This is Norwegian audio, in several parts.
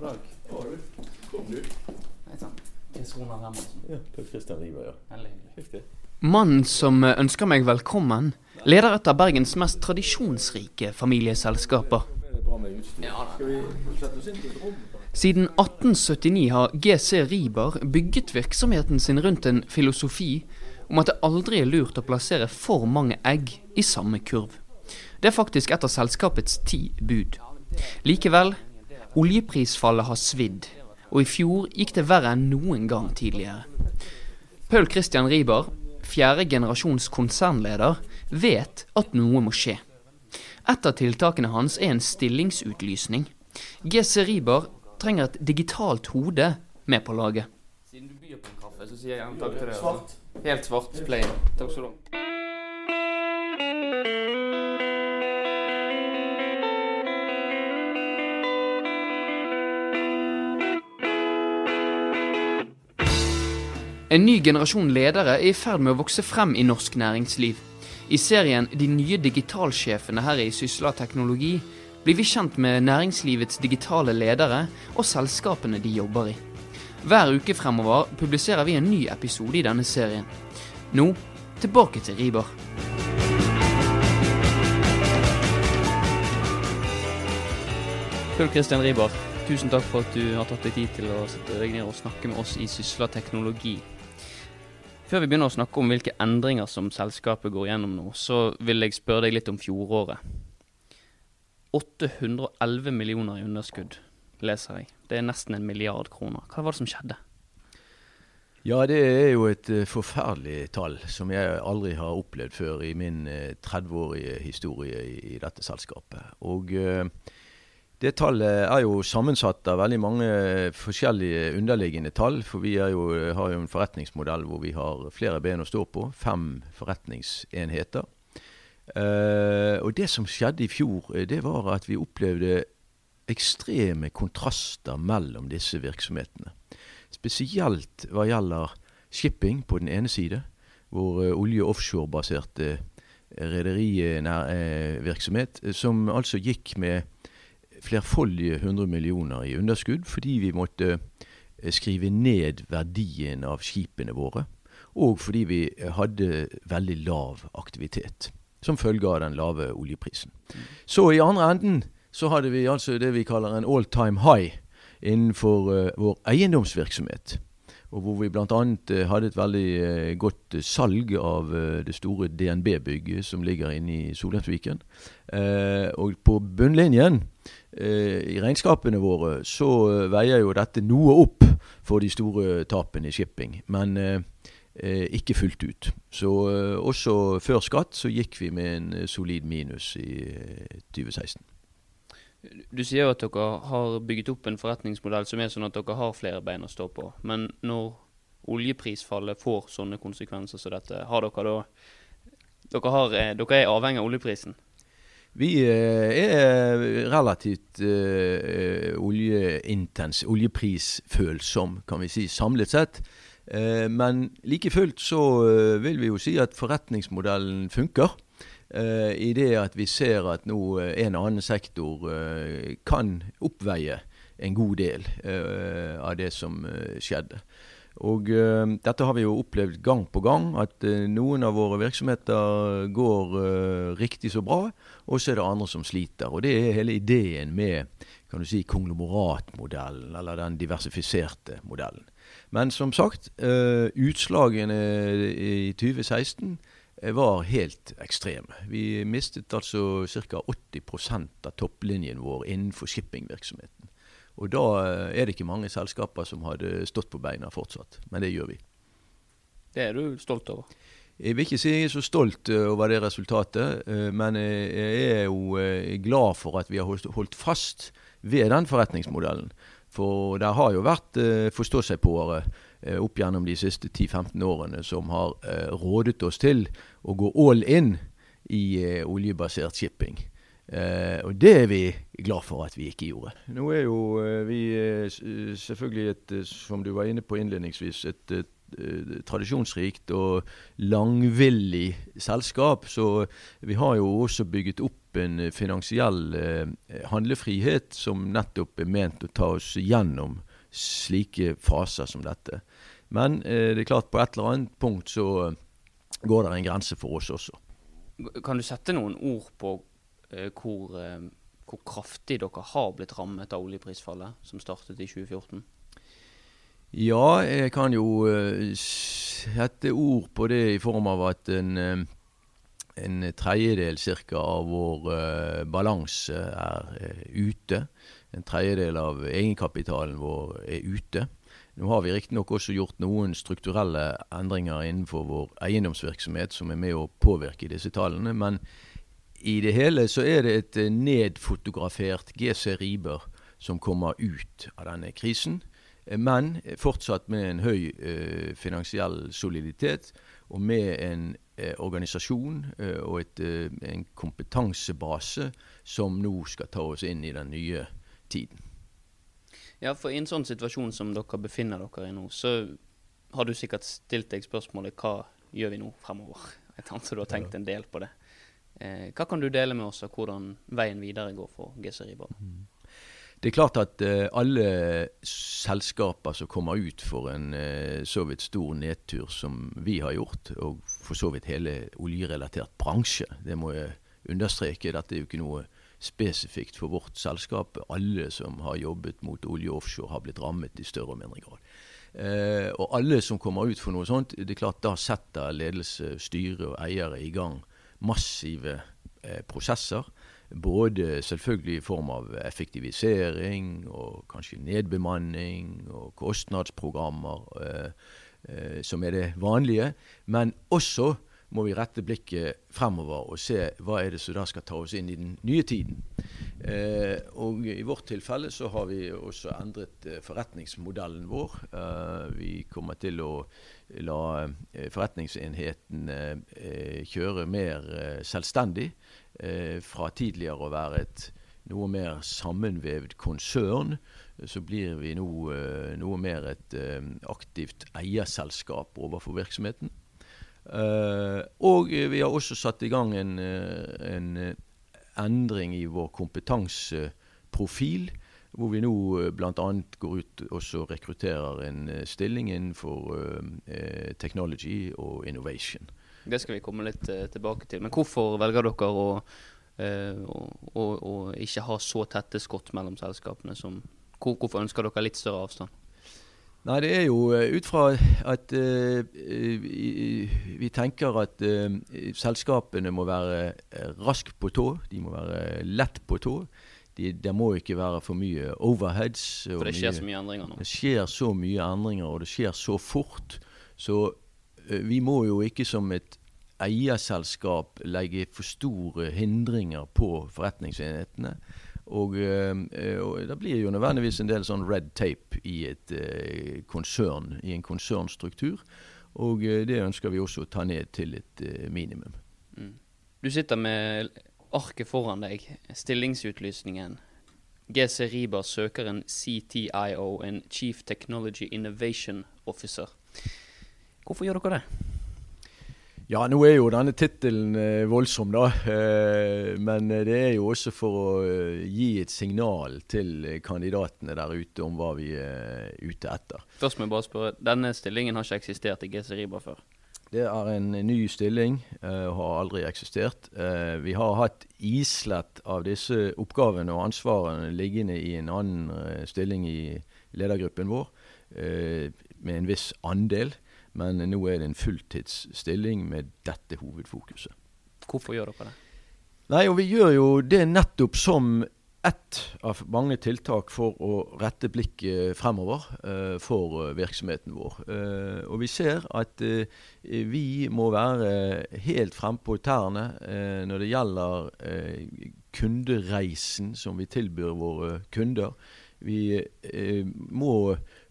God dag. Kom du. Hei sann. Ja, Per Christian Riber, ja. Riktig. Mannen som ønsker meg velkommen, leder et av Bergens mest tradisjonsrike familieselskaper. Er? Siden 1879 har GC Riber bygget virksomheten sin rundt en filosofi om at det aldri er lurt å plassere for mange egg i samme kurv. Det er faktisk et av selskapets ti bud. Likevel, oljeprisfallet har svidd, og i fjor gikk det verre enn noen gang tidligere. Paul Christian Riiber, fjerde generasjons konsernleder, vet at noe må skje. Et av tiltakene hans er en stillingsutlysning. GC Riiber trenger et digitalt hode med på laget. Siden du byr på en kaffe, så sier jeg gjerne takk til deg. Helt svart, plain. Takk skal du ha. En ny generasjon ledere er i ferd med å vokse frem i norsk næringsliv. I serien De nye digitalsjefene her i Sysla teknologi blir vi kjent med næringslivets digitale ledere og selskapene de jobber i. Hver uke fremover publiserer vi en ny episode i denne serien. Nå tilbake til Riber. Paul Christian Riber, tusen takk for at du har tatt deg tid til å sette deg ned og snakke med oss i Sysla teknologi. Før vi begynner å snakke om hvilke endringer som selskapet går gjennom nå, så vil jeg spørre deg litt om fjoråret. 811 millioner i underskudd, leser jeg. Det er nesten en milliard kroner. Hva var det som skjedde? Ja, det er jo et eh, forferdelig tall som jeg aldri har opplevd før i min eh, 30-årige historie i, dette selskapet. Og eh, det tallet er jo sammensatt av veldig mange forskjellige underliggende tall. For vi jo, har jo en forretningsmodell hvor vi har flere ben å stå på. Fem forretningsenheter. Eh, og det som skjedde i fjor, eh, det var at vi opplevde ekstreme kontraster mellom disse virksomhetene. Spesielt hva gjelder shipping på den ene side, hvor eh, olje- og offshorebaserte rederivirksomhet, eh, som altså gikk med flerfoldige hundre millioner i underskudd fordi vi måtte eh, skrive ned verdien av skipene våre, og fordi vi hadde veldig lav aktivitet som følge av den lave oljeprisen. Så i andre enden så hadde vi altså det vi kaller en all time high innenfor eh, vår eiendomsvirksomhet. Og hvor vi bl.a. Uh, hadde et veldig eh, godt eh, salg av eh, det store DNB-bygget som ligger inne i Solheimsviken. Eh, og på bunnlinjen eh, i regnskapene våre så eh, veier jo dette noe opp for de store tapene i shipping, men eh, eh, ikke fullt ut. Så eh, også før skatt så gikk vi med en eh, solid minus i eh, 2016. Du sier jo at dere har bygget opp en forretningsmodell som er sånn at dere har flere bein å stå på. Men når oljeprisfallet får sånne konsekvenser som dette, har dere da Dere, har, eh, dere er avhengig av oljeprisen. Vi eh, er relativt eh, oljeintens, oljeprisfølsom, kan vi si, samlet sett. Men like fullt så vil vi jo si at forretningsmodellen funker. Eh, I det at vi ser at nå eh, en og annen sektor uh, kan oppveie en god del uh, av det som skjedde. Og dette har vi jo opplevd gang på gang, at noen av våre virksomheter går riktig så bra, og så er det andre som sliter. Og det er hele ideen med kan du si, konglomeratmodellen, eller den diversifiserte modellen. Men som sagt, utslagene i 2016 eh, var helt ekstreme. Vi mistet altså ca. 80% av topplinjen vår innenfor shippingvirksomheten. Og da eh, er det ikke mange selskaper som hadde stått på beina fortsatt, men det gjør vi. Det er du stolt over. Jeg vil ikke si jeg er så stolt eh, over det resultatet, eh, men jeg er jo eh, glad for at vi har holdt- fast ved den forretningsmodellen. For det har jo vært eh, forstå-seg-på-ere eh, opp gjennom de siste 10-15 årene som har eh, rådet oss til å gå all in i eh, oljebasert shipping. Eh, og det er vi glad for at vi ikke gjorde. Nå er jo eh, vi eh, eh, selvfølgelig et, eh, som du var inne på innledningsvis, et, et eh, tradisjonsrikt og langvillig selskap. Så vi har jo også bygget opp en finansiell handlefrihet som nettopp er ment å ta oss gjennom slike faser som dette. Men det er klart, på et eller annet punkt så går det en grense for oss også. Kan du sette noen ord på eh, hvor, eh, hvor, kraftig dere har blitt rammet av oljeprisfallet som startet i 2014? Ja, jeg kan jo uh, sette ord på det i form av at en, uh, en tredjedel cirka av vår uh, balanse er ute. En tredjedel av egenkapitalen vår er ute. Nå har vi riktignok også gjort noen strukturelle endringer innenfor vår eiendomsvirksomhet som er med å påvirke disse tallene, men i det hele så er det et eh, nedfotografert GC Riber som kommer ut av denne krisen. Eh, men fortsatt med en høy eh, finansiell soliditet og med en eh, organisasjon eh, og et, eh, en kompetansebase som nå skal ta oss inn i den nye tiden. Ja, for i en sånn situasjon som dere befinner dere i nå, så har du sikkert stilt deg spørsmålet hva gjør vi nå fremover? Jeg antar du har tenkt en del på det. Eh, hva kan du dele med oss av hvordan veien videre går for GC Riba? Mm. Det er klart at eh, alle selskaper som kommer ut for en eh, så vidt stor nedtur som vi har gjort, og for så vidt hele oljerelatert bransje, det må jeg understreke. Dette er jo ikke noe spesifikt for vårt selskap. Alle som har jobbet mot olje offshore, har blitt rammet i større og mindre grad. Eh, og alle som kommer ut for noe sånt, det er klart da setter ledelse, styre og eiere i gang massive eh, prosesser. Både selvfølgelig i form av effektivisering og kanskje nedbemanning og kostnadsprogrammer, eh, eh som er det vanlige. Men også må vi rette blikket fremover og se hva er det som da skal ta oss inn i den nye tiden. Eh, og I vårt tilfelle så har vi også endret eh, forretningsmodellen vår. Eh, vi kommer til å la eh, forretningsenheten eh, kjøre mer eh, selvstendig. fra tidligere å være et noe mer sammenvevd konsern, så blir vi nå noe mer et aktivt eierselskap overfor virksomheten. Uh, og vi har også satt i gang en, eh, en eh, endring i vår kompetanseprofil. Hvor vi nå bl.a. går ut og rekrutterer en stilling innenfor technology og innovation. Det skal vi komme litt tilbake til. Men hvorfor velger dere å, å, å, å ikke ha så tette skott mellom selskapene? Som, hvor, hvorfor ønsker dere litt større avstand? Nei, det er jo eh, ut fra at uh, vi tenker at uh, selskapene må være raske på tå. De må være lett på tå. De, det må ikke være for mye overheads. For det skjer mye, så mye endringer nå? Det skjer så mye endringer, og det skjer så fort. Så uh, vi må jo ikke som et eierselskap legge for store hindringer på forretningsenhetene. Og, eh, og, det blir jo nødvendigvis en del sånn red tape i et uh, konsern, i en konsernstruktur. Og det ønsker vi også å ta ned til et minimum. Mm. Du sitter med arket foran deg, stillingsutlysningen. GC Riba søker en CTIO, en Chief Technology Innovation Officer. Hvorfor gjør dere det? Ja, nå er jo denne tittelen eh, voldsom, da. Eh, men det er jo også for å eh, gi et signal til kandidatene der ute om hva vi er ute etter. Først må jeg bare spørre, Denne stillingen har ikke eksistert i GC Riba før? Det er en ny stilling og har aldri eksistert. vi har hatt islett av disse oppgavene og ansvarene liggende i en annen stilling i ledergruppen vår, med en viss andel. Men nå er det en fulltidsstilling med dette hovedfokuset. Hvorfor gjør dere det? Nei, og Vi gjør jo det nettopp som ett av mange tiltak for å rette blikket fremover uh, for uh, virksomheten vår. Uh, og vi ser at vi må være helt frempå tærne når det gjelder kundereisen som vi tilbyr våre kunder. Vi må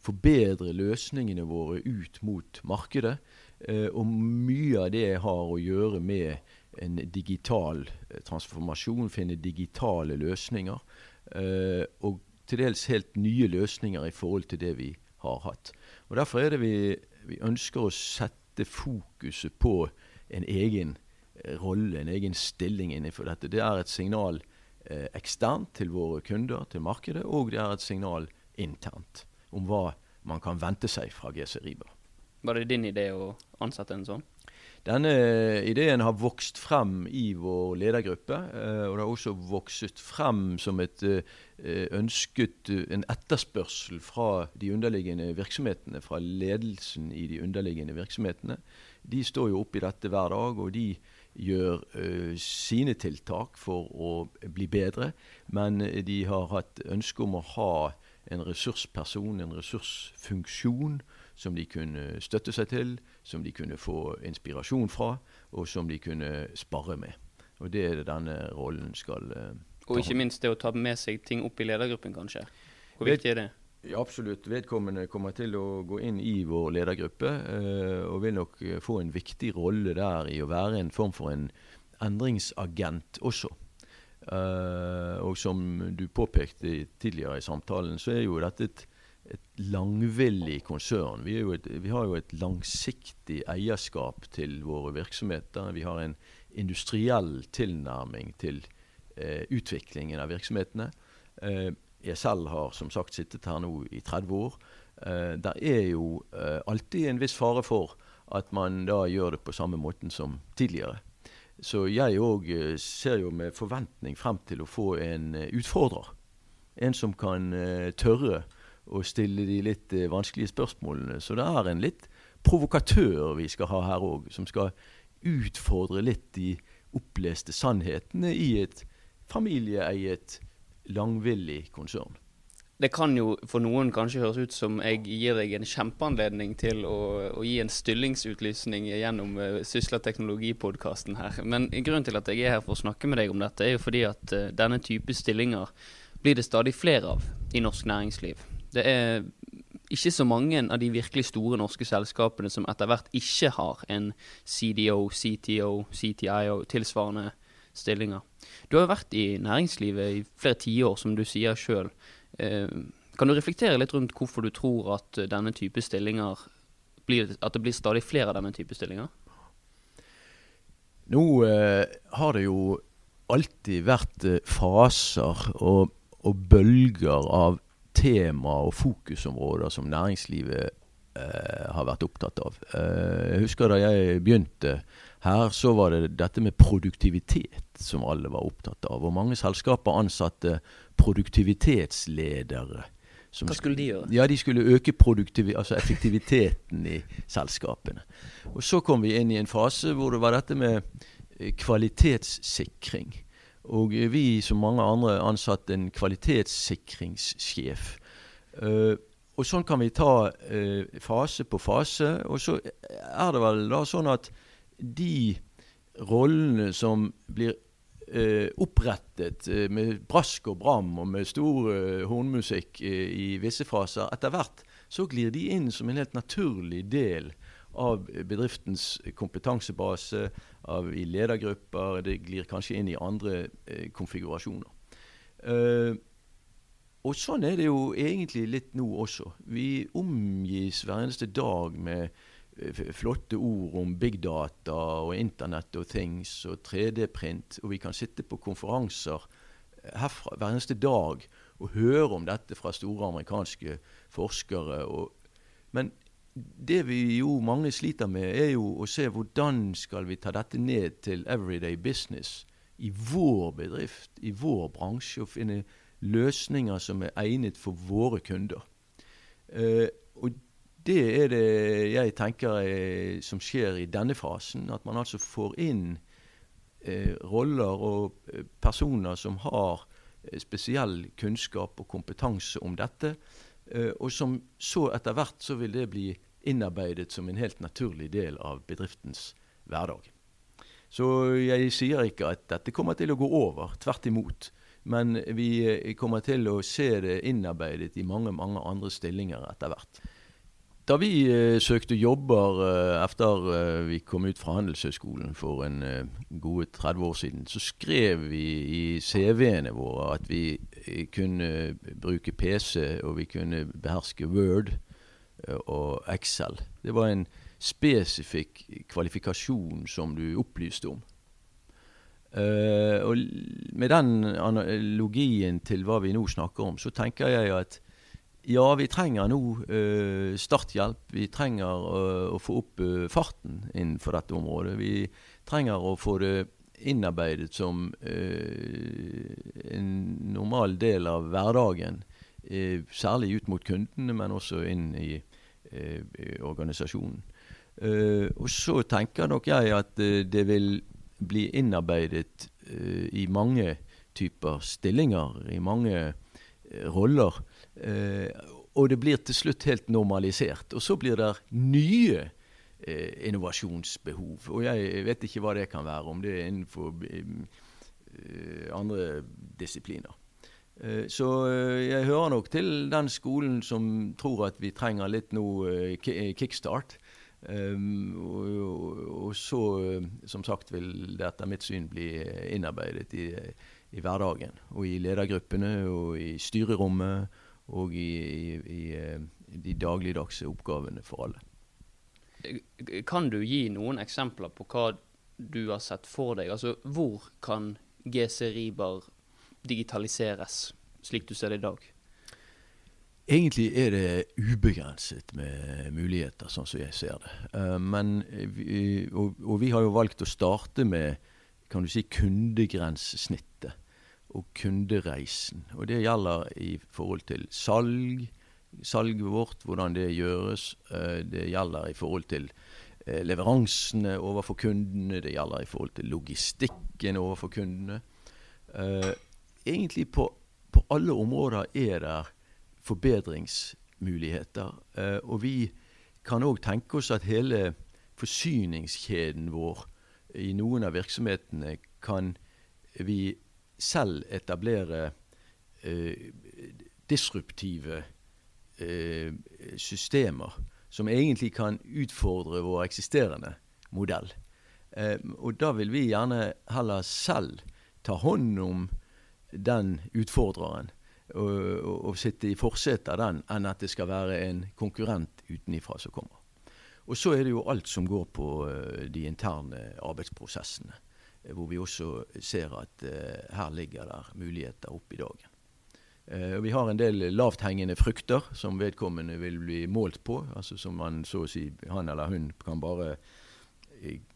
forbedre løsningene våre ut mot markedet. Eh, og mye av det har å gjøre med en digital eh, transformasjon, finne digitale løsninger. Eh, og til dels helt nye løsninger i forhold til det vi har hatt. Og Derfor er det vi, vi ønsker å sette fokuset på en egen rolle, en egen stilling innenfor dette. Det er et signal eksternt til våre kunder, til markedet, og det er et signal internt om hva man kan vente seg fra GC Riber. Var det din idé å ansette en sånn? Denne ideen har vokst frem i vår ledergruppe. Eh, og det har også vokst frem som et eh, ønsket en etterspørsel fra de underliggende virksomhetene, fra ledelsen i de underliggende virksomhetene. De står jo oppe i dette hver dag, og de gjør sine tiltak for å bli bedre. Men de har hatt ønske om å ha en ressursperson, en ressursfunksjon, som de kunne støtte seg til, som de kunne få inspirasjon fra, og som de kunne spare med. Og det er det denne rollen skal uh, Og ikke minst det å ta med seg ting opp i ledergruppen, kanskje. Hvor viktig er det? Ja, absolutt. Vedkommende kommer til å gå inn i vår ledergruppe, uh, og vil nok få en viktig rolle der i å være en form for en endringsagent også. Uh, og som du påpekte tidligere i samtalen, så er jo dette et, et langvillig konsern. Vi, et, vi, har jo et langsiktig eierskap til våre virksomheter. Vi har en industriell tilnærming til uh, utviklingen av virksomhetene. Uh, jeg selv har som sagt sittet her nå i 30 år. Der er jo alltid en viss fare for at man da gjør det på samme måten som tidligere. Så jeg òg eh, ser jo med forventning frem til å få en eh, utfordrer. En som kan eh, tørre å stille de litt vanskelige spørsmålene. Så det er en litt provokatør vi skal ha her òg, som skal utfordre litt de oppleste sannhetene i et familieeiet, langvillig konsern. Det kan jo for noen kanskje høres ut som jeg gir deg en kjempeanledning til å, å gi en stillingsutlysning gjennom uh, Sysla teknologipodkasten her. Men grunnen til at jeg er her for å snakke med deg om dette, er jo fordi at uh, denne type stillinger blir det stadig flere av i norsk næringsliv. Det er ikke så mange av de virkelig store norske selskapene som etter hvert ikke har en CDO, CTO, CTIO, tilsvarende stillinger. Du har jo vært i næringslivet i flere tiår, som du sier sjøl. Eh, kan du reflektere litt rundt hvorfor du tror at denne type stillinger blir, at det blir stadig flere av denne type stillinger? Nå eh, har det jo alltid vært eh, faser og, og, bølger av tema og fokusområder som næringslivet eh, har vært opptatt av. Eh, jeg husker da jeg begynte her, så var det dette med produktivitet som alle var opptatt av. Og mange selskaper ansatte produktivitetsledere. Hva skulle de gjøre? Ja, De skulle øke altså effektiviteten i selskapene. Og Så kom vi inn i en fase hvor det var dette med eh, kvalitetssikring. Og vi, som mange andre, ansatte en kvalitetssikringssjef. Uh, og sånn kan vi ta fase på fase. Og så er det vel da sånn at de rollene som blir eh, opprettet eh, med brask og bram og med stor eh, hornmusikk eh, i visse faser, etter hvert så glir de inn som en helt naturlig del av bedriftens kompetansebase, av, i ledergrupper. Det glir kanskje inn i andre eh, konfigurasjoner. Eh, og sånn er det jo egentlig litt nå også. Vi omgis hver eneste dag med flotte ord om big data og Internett og things og 3D-print. Og vi kan sitte på konferanser eh, herfra hver eneste dag og høre om dette fra store amerikanske forskere. Og, men det vi jo mange sliter med, er jo å se hvordan skal vi ta dette ned til everyday business i vår bedrift, i vår bransje, og finne løsninger som er egnet for våre kunder. Uh, og det er det jeg tenker er, som skjer i denne fasen. At man altså får inn eh, roller og eh, personer som har eh, spesiell kunnskap og kompetanse om dette. Eh, og som så etter hvert så vil det bli innarbeidet som en helt naturlig del av bedriftens hverdag. Så jeg sier ikke at dette kommer til å gå over. Tvert imot. Men vi eh, kommer til å se det innarbeidet i mange, mange andre stillinger etter hvert. Da vi eh, søkte jobber eh, etter eh, vi kom ut fra Handelshøyskolen for en eh, gode 30 år siden, så skrev vi i CV-ene våre at vi eh, kunne bruke PC, og vi kunne beherske Word eh, og Excel. Det var en spesifikk kvalifikasjon som du opplyste om. Og med den analogien til hva vi nå snakker om, så tenker jeg at ja, vi trenger nå uh, starthjelp. Vi trenger uh, å få opp farten innenfor dette området. Vi trenger å få det innarbeidet som en normal del av hverdagen. særlig ut mot kundene, men også inn i organisasjonen. og så tenker nok jeg at det vil bli innarbeidet uh, i mange typer stillinger, i mange uh, roller. Uh, og det blir til slutt helt normalisert. Og så blir det nye innovasjonsbehov. Og jeg vet ikke hva det kan være, om det er innenfor andre disipliner. Så jeg hører nok til den skolen som tror at vi trenger litt nå kickstart. Og, og, så, som sagt, vil det etter mitt syn bli innarbeidet i, i hverdagen. Og i ledergruppene, og i styrerommet, og i, i, i de dagligdagse oppgavene for alle. Kan du gi noen eksempler på hva du har sett for deg? Altså, hvor kan GC Riber digitaliseres, slik du ser det i dag? Egentlig er det ubegrenset med muligheter, sånn som jeg ser det. Uh, men, og, og, vi har jo valgt å starte med kan du si, kundegrensesnittet og kundereisen. Og det gjelder i forhold til salg, salget vårt, hvordan det gjøres. Uh, det gjelder i forhold til uh, leveransene overfor kundene, det gjelder i forhold til logistikken overfor kundene. egentlig på, på alle områder er det forbedringsmuligheter. Eh, og vi kan òg tenke oss at hele forsyningskjeden vår i noen av virksomhetene kan vi selv etablere eh, disruptive eh, systemer som egentlig kan utfordre vår eksisterende modell. Eh, og da vil vi gjerne heller selv ta hånd om den utfordreren og sitte i forsetet av den, enn at det skal være en konkurrent utenifra som kommer. Og så er det jo alt som går på uh, de interne arbeidsprosessene, uh, hvor vi også ser at uh, her ligger der muligheter opp i dagen. vi har en del lavthengende frukter som vedkommende vil bli målt på, altså som man så å si, han eller hun kan bare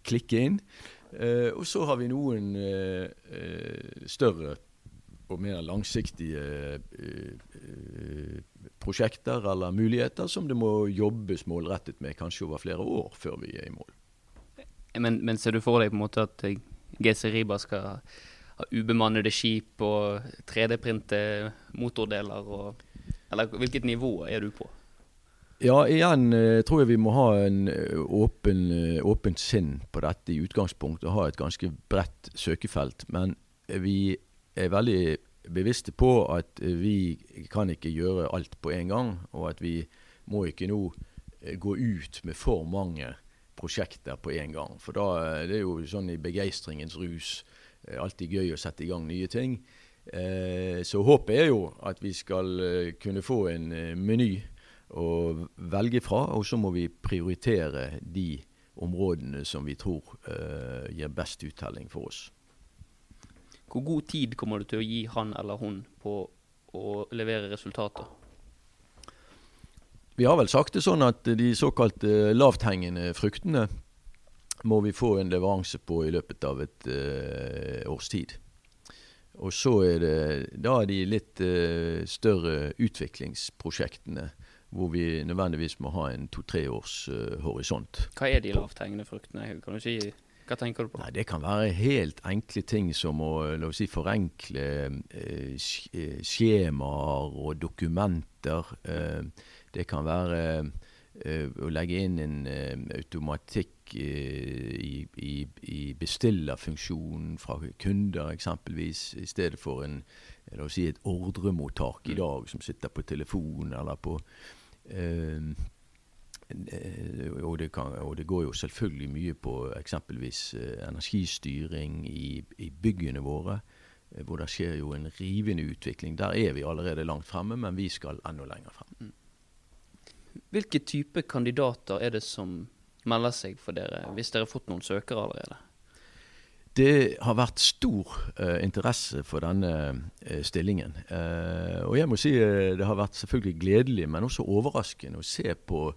klikke inn. og så har vi noen større på mer langsiktige eh, eh, prosjekter eller muligheter som det må jobbes målrettet med kanskje over flere år før vi er i mål. Men, men ser du for deg på en måte at GC Riba skal ha ubemannede skip og 3D-printe motordeler? Og, eller hvilket nivå er du på? Ja, igjen eh, tror jeg vi må ha en åpen, åpent sinn på dette i utgangspunktet. Og ha et ganske bredt søkefelt. Men vi er veldig bevisste på at vi kan ikke gjøre alt på en gang, og at vi må ikke nå eh, gå ut med for mange prosjekter på en gang. For da eh, det er jo sånn i begeistringens rus eh, alltid gøy å sette i gang nye ting. Så håpet er jo at vi skal kunne få en meny å velge fra, og så må vi prioritere de områdene som vi tror gir best uttelling for oss. Hvor god tid kommer du til å gi han eller hun på å levere resultater? Vi har vel sagt det sånn at de såkalte lavthengende fruktene må vi få en leveranse på i løpet av et uh, års tid. Og så er det da de litt uh, større utviklingsprosjektene hvor vi nødvendigvis må ha en to-tre års uh, horisont. Hva er de lavthengende fruktene? Kan du si hva tenker du på? Nei, Det kan være helt enkle ting som å la oss si, forenkle eh, eh, skjemaer og dokumenter. Eh, det kan være eh, å legge inn en eh, automatikk eh, i, i, i bestillerfunksjonen fra kunder, eksempelvis, i stedet for en, la oss si, et ordremottak i mm. dag som sitter på telefonen eller på eh, Eh, og det, kan, og det, går jo selvfølgelig mye på eksempelvis eh, energistyring i, i, byggene våre, eh, hvor det skjer jo en rivende utvikling. Der er vi allerede langt fremme, men vi skal enda lenger frem. Mm. Hvilke type kandidater er det som melder seg for dere, hvis dere har fått noen søkere allerede? Det har vært stor uh, interesse for denne uh, stillingen. Uh, og jeg må si det har vært selvfølgelig gledelig, men også overraskende å se på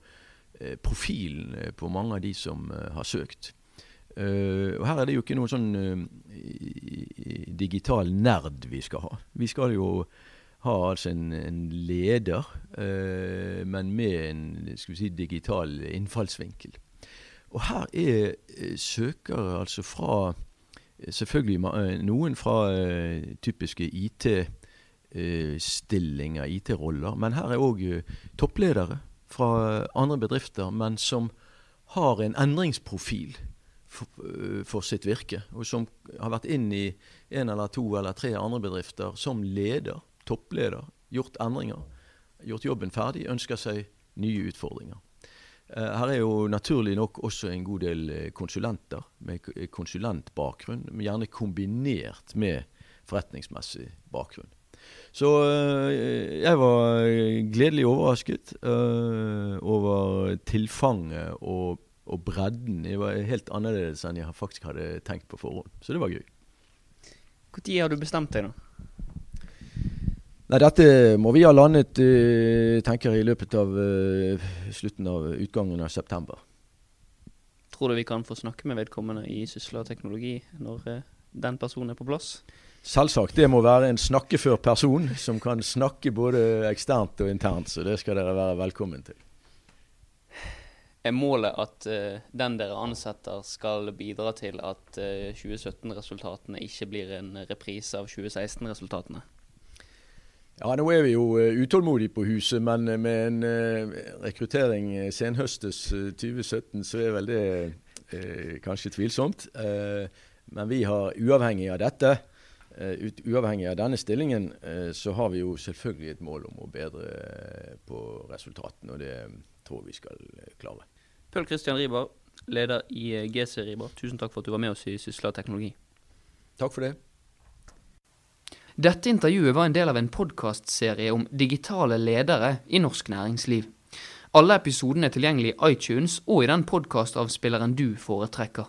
profilen på mange av de som har søkt. og Her er det jo ikke noen sånn digital nerd vi skal ha. Vi skal jo ha altså en, en leder, men med en skal vi si, digital innfallsvinkel. Og her er søkere altså fra selvfølgelig eh, noen fra uh, typiske IT-stillinger, uh, IT-roller. Men her er òg uh, toppledere fra andre bedrifter, men som har en endringsprofil for, for, sitt virke. Og som har vært inn i en eller to eller tre andre bedrifter som leder, toppleder, gjort endringer. Gjort jobben ferdig, ønsker seg nye utfordringer. Eh, her er jo naturlig nok også en god del eh, konsulenter med konsulentbakgrunn, gjerne kombinert med forretningsmessig bakgrunn. Så eh, jeg var gledelig overrasket over tilfanget og, og, bredden. Det var helt annerledes enn jeg faktisk hadde tenkt på forhånd. Så det var gøy. Når har du bestemt deg, da? Nei, Dette må vi ha landet uh, tenker jeg, i løpet av uh, slutten av utgangen av september. Tror du vi kan få snakke med vedkommende i Sysla teknologi når uh, den personen er på plass? Selvsagt. Det må være en snakkefør person som kan snakke både eksternt og internt. Så det skal dere være velkommen til. Er målet at uh, den dere ansetter skal bidra til at 2017-resultatene ikke blir en reprise av 2016-resultatene? Ja, nå er vi jo uh, utålmodige på huset, men uh, med en uh, rekruttering senhøstes 2017, så er vel det kanskje tvilsomt. men vi har, uavhengig av dette, ut, uavhengig av denne stillingen, så har vi jo selvfølgelig et mål om å bedre på resultatene, og det tror vi skal klare. Pøl Kristian Riiber, leder i GC Riiber, tusen takk for at du var med oss i Sysla teknologi. Takk for det. Dette intervjuet var en del av en podkastserie om digitale ledere i norsk næringsliv. Alle episodene er tilgjengelig i iTunes og i den podkastavspilleren du foretrekker.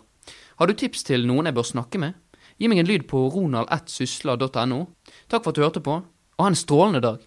Har du tips til noen jeg bør snakke med? Gi meg en lyd på ronald1sysla.no. Takk for at du hørte på, og ha en strålende dag.